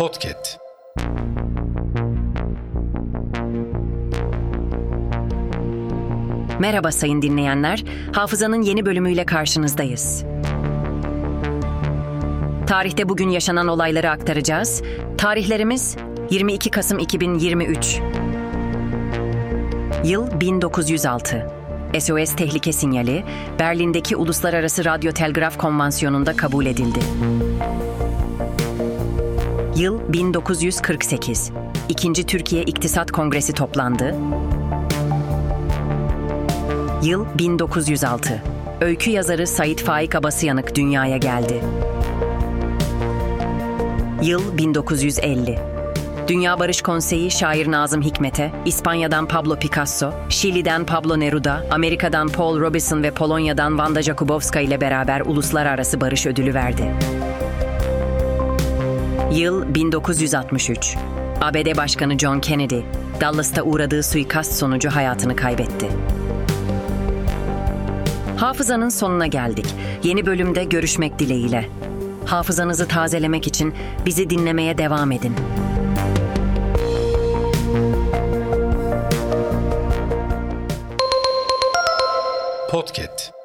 Podcast. Merhaba sayın dinleyenler. Hafızanın yeni bölümüyle karşınızdayız. Tarihte bugün yaşanan olayları aktaracağız. Tarihlerimiz 22 Kasım 2023. Yıl 1906. SOS tehlike sinyali Berlin'deki Uluslararası Radyo Telgraf Konvansiyonu'nda kabul edildi. Yıl 1948. İkinci Türkiye İktisat Kongresi toplandı. Yıl 1906. Öykü yazarı Sait Faik Abasıyanık dünyaya geldi. Yıl 1950. Dünya Barış Konseyi şair Nazım Hikmet'e, İspanya'dan Pablo Picasso, Şili'den Pablo Neruda, Amerika'dan Paul Robeson ve Polonya'dan Wanda Jakubowska ile beraber Uluslararası Barış Ödülü verdi. Yıl 1963. ABD Başkanı John Kennedy, Dallas'ta uğradığı suikast sonucu hayatını kaybetti. Hafızanın sonuna geldik. Yeni bölümde görüşmek dileğiyle. Hafızanızı tazelemek için bizi dinlemeye devam edin. Podcast.